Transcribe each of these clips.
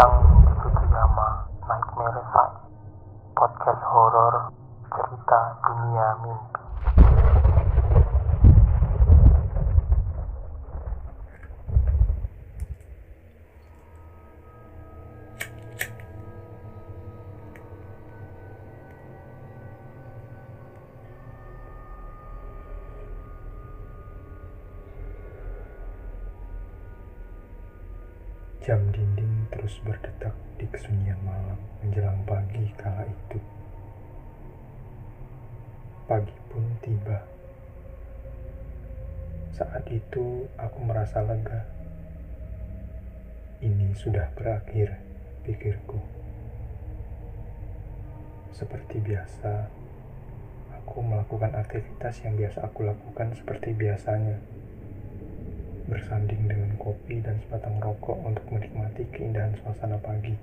ang Jam dinding terus berdetak di kesunyian malam menjelang pagi kala itu. Pagi pun tiba. Saat itu aku merasa lega. Ini sudah berakhir, pikirku. Seperti biasa, aku melakukan aktivitas yang biasa aku lakukan seperti biasanya bersanding dengan kopi dan sebatang rokok untuk menikmati keindahan suasana pagi.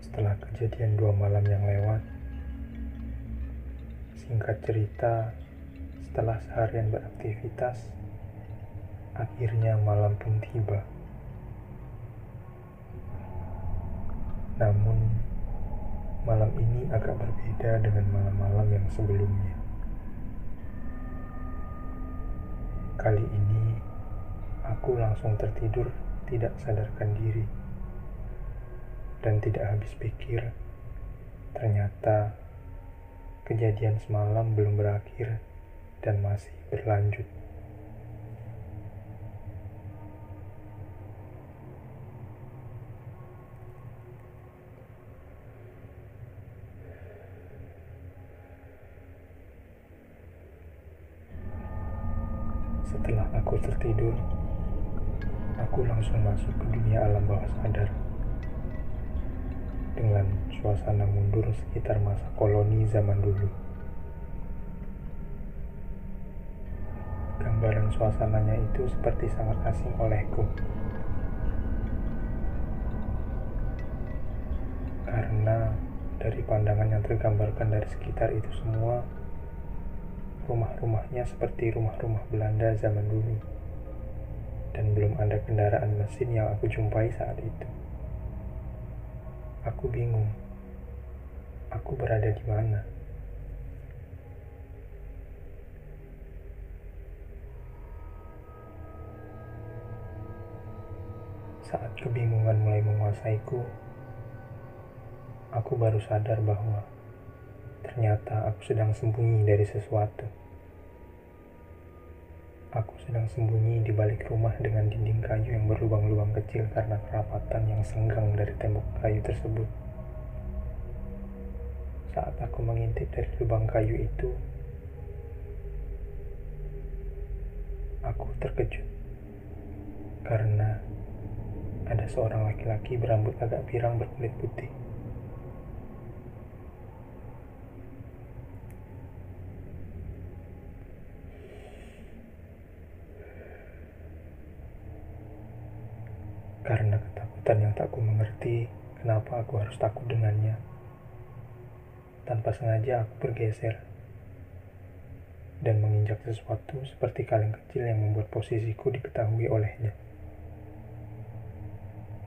Setelah kejadian dua malam yang lewat, singkat cerita, setelah seharian beraktivitas, akhirnya malam pun tiba. Namun, malam ini agak berbeda dengan malam-malam yang sebelumnya. Kali ini, aku langsung tertidur tidak sadarkan diri. Dan tidak habis pikir, ternyata kejadian semalam belum berakhir dan masih berlanjut. Setelah aku tertidur, aku langsung masuk ke dunia alam bawah sadar. Dengan suasana mundur sekitar masa koloni zaman dulu. Gambaran suasananya itu seperti sangat asing olehku. Karena dari pandangan yang tergambarkan dari sekitar itu semua, rumah-rumahnya seperti rumah-rumah Belanda zaman dulu. Dan belum ada kendaraan mesin yang aku jumpai saat itu. Aku bingung. Aku berada di mana? Saat kebingungan mulai menguasaiku, aku baru sadar bahwa ternyata aku sedang sembunyi dari sesuatu. Aku sedang sembunyi di balik rumah dengan dinding kayu yang berlubang-lubang kecil karena kerapatan yang senggang dari tembok kayu tersebut. Saat aku mengintip dari lubang kayu itu, aku terkejut karena ada seorang laki-laki berambut agak pirang berkulit putih. Karena ketakutan yang tak ku mengerti, kenapa aku harus takut dengannya. Tanpa sengaja aku bergeser dan menginjak sesuatu seperti kaleng kecil yang membuat posisiku diketahui olehnya.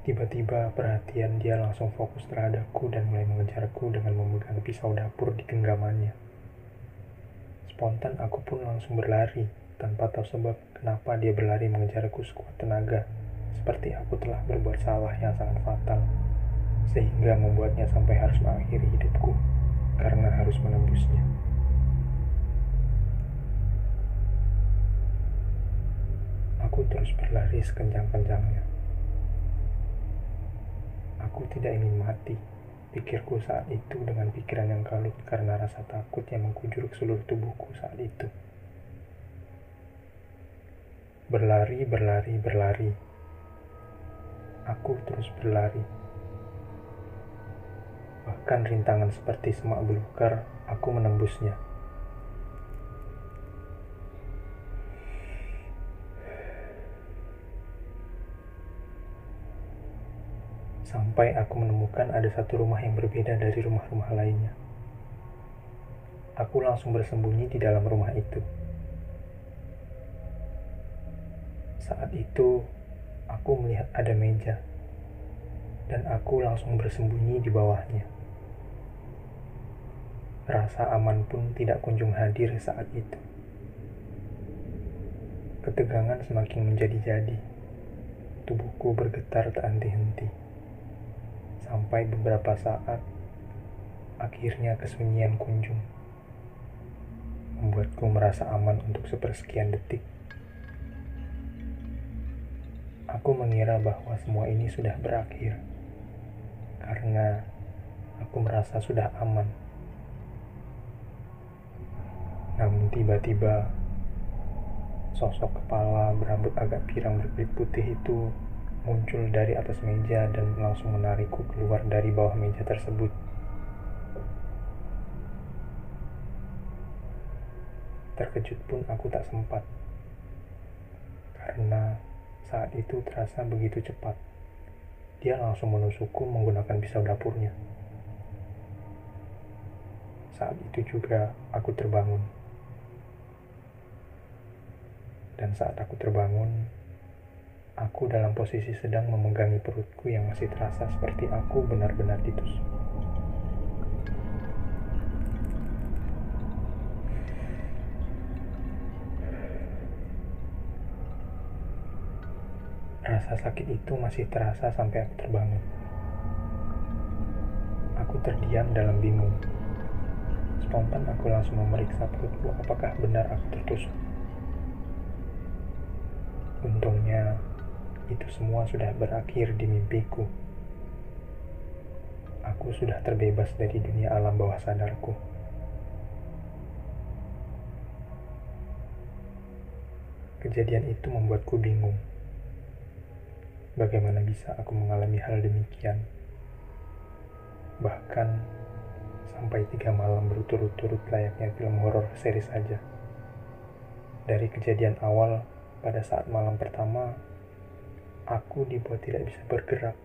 Tiba-tiba perhatian dia langsung fokus terhadapku dan mulai mengejarku dengan memegang pisau dapur di genggamannya. Spontan aku pun langsung berlari tanpa tahu sebab kenapa dia berlari mengejarku sekuat tenaga seperti aku telah berbuat salah yang sangat fatal, sehingga membuatnya sampai harus mengakhiri hidupku karena harus menembusnya. Aku terus berlari sekencang-kencangnya. Aku tidak ingin mati, pikirku saat itu dengan pikiran yang kalut karena rasa takut yang mengkujur seluruh tubuhku saat itu. Berlari, berlari, berlari Aku terus berlari. Bahkan rintangan seperti semak belukar, aku menembusnya. Sampai aku menemukan ada satu rumah yang berbeda dari rumah-rumah lainnya. aku langsung bersembunyi di dalam rumah itu. Saat itu, aku melihat ada meja, dan aku langsung bersembunyi di bawahnya. Rasa aman pun tidak kunjung hadir saat itu. Ketegangan semakin menjadi-jadi. Tubuhku bergetar tak henti-henti. Sampai beberapa saat, akhirnya kesunyian kunjung membuatku merasa aman untuk sepersekian detik. Aku mengira bahwa semua ini sudah berakhir karena aku merasa sudah aman. Namun tiba-tiba sosok kepala berambut agak pirang berkulit putih itu muncul dari atas meja dan langsung menarikku keluar dari bawah meja tersebut. Terkejut pun aku tak sempat, karena saat itu terasa begitu cepat. Dia langsung menusukku menggunakan pisau dapurnya. Saat itu juga aku terbangun. Dan saat aku terbangun, aku dalam posisi sedang memegangi perutku yang masih terasa seperti aku benar-benar ditusuk. Rasa sakit itu masih terasa sampai aku terbangun. Aku terdiam dalam bingung. Spontan aku langsung memeriksa perutku apakah benar aku tertusuk. Untungnya, itu semua sudah berakhir di mimpiku. Aku sudah terbebas dari dunia alam bawah sadarku. Kejadian itu membuatku bingung. Bagaimana bisa aku mengalami hal demikian? Bahkan sampai tiga malam berturut-turut layaknya film horor seri saja. Dari kejadian awal, pada saat malam pertama, aku dibuat tidak bisa bergerak,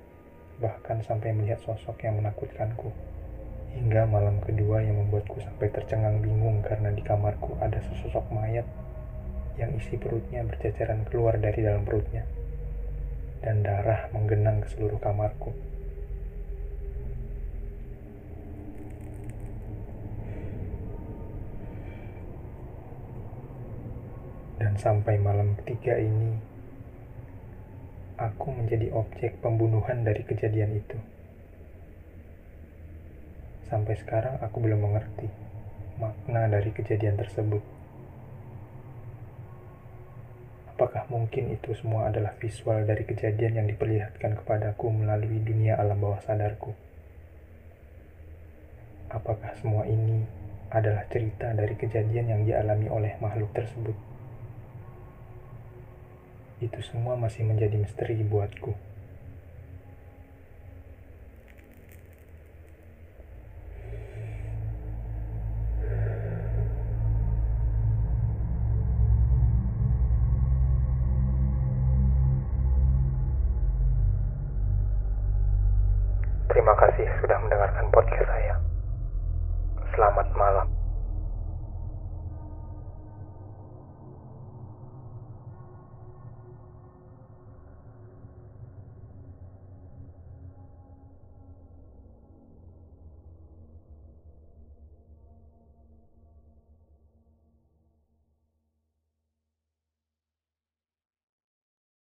bahkan sampai melihat sosok yang menakutkanku. Hingga malam kedua yang membuatku sampai tercengang bingung karena di kamarku ada sesosok mayat yang isi perutnya berceceran keluar dari dalam perutnya dan darah menggenang ke seluruh kamarku. Dan sampai malam ketiga ini, aku menjadi objek pembunuhan dari kejadian itu. Sampai sekarang aku belum mengerti makna dari kejadian tersebut. Apakah mungkin itu semua adalah visual dari kejadian yang diperlihatkan kepadaku melalui dunia alam bawah sadarku? Apakah semua ini adalah cerita dari kejadian yang dialami oleh makhluk tersebut? Itu semua masih menjadi misteri buatku. Terima kasih sudah mendengarkan podcast saya. Selamat malam.